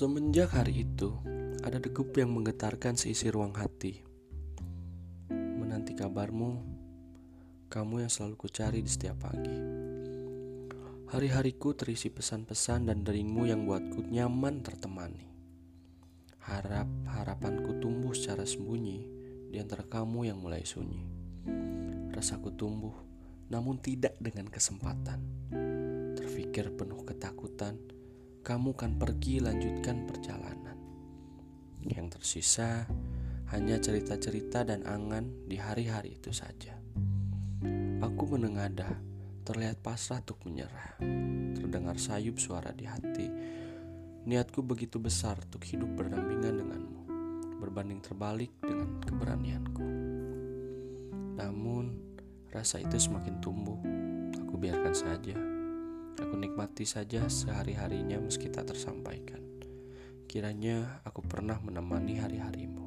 Semenjak hari itu, ada degup yang menggetarkan seisi ruang hati. Menanti kabarmu, kamu yang selalu kucari di setiap pagi. Hari-hariku terisi pesan-pesan dan deringmu yang buatku nyaman tertemani. Harap harapanku tumbuh secara sembunyi di antara kamu yang mulai sunyi. Rasaku tumbuh, namun tidak dengan kesempatan. Terfikir penuh ketakutan kamu kan pergi lanjutkan perjalanan. Yang tersisa hanya cerita-cerita dan angan di hari-hari itu saja. Aku menengadah, terlihat pasrah untuk menyerah. Terdengar sayup suara di hati. Niatku begitu besar untuk hidup berdampingan denganmu, berbanding terbalik dengan keberanianku. Namun, rasa itu semakin tumbuh. Aku biarkan saja. Nikmati saja sehari-harinya meski tak tersampaikan. Kiranya aku pernah menemani hari-harimu.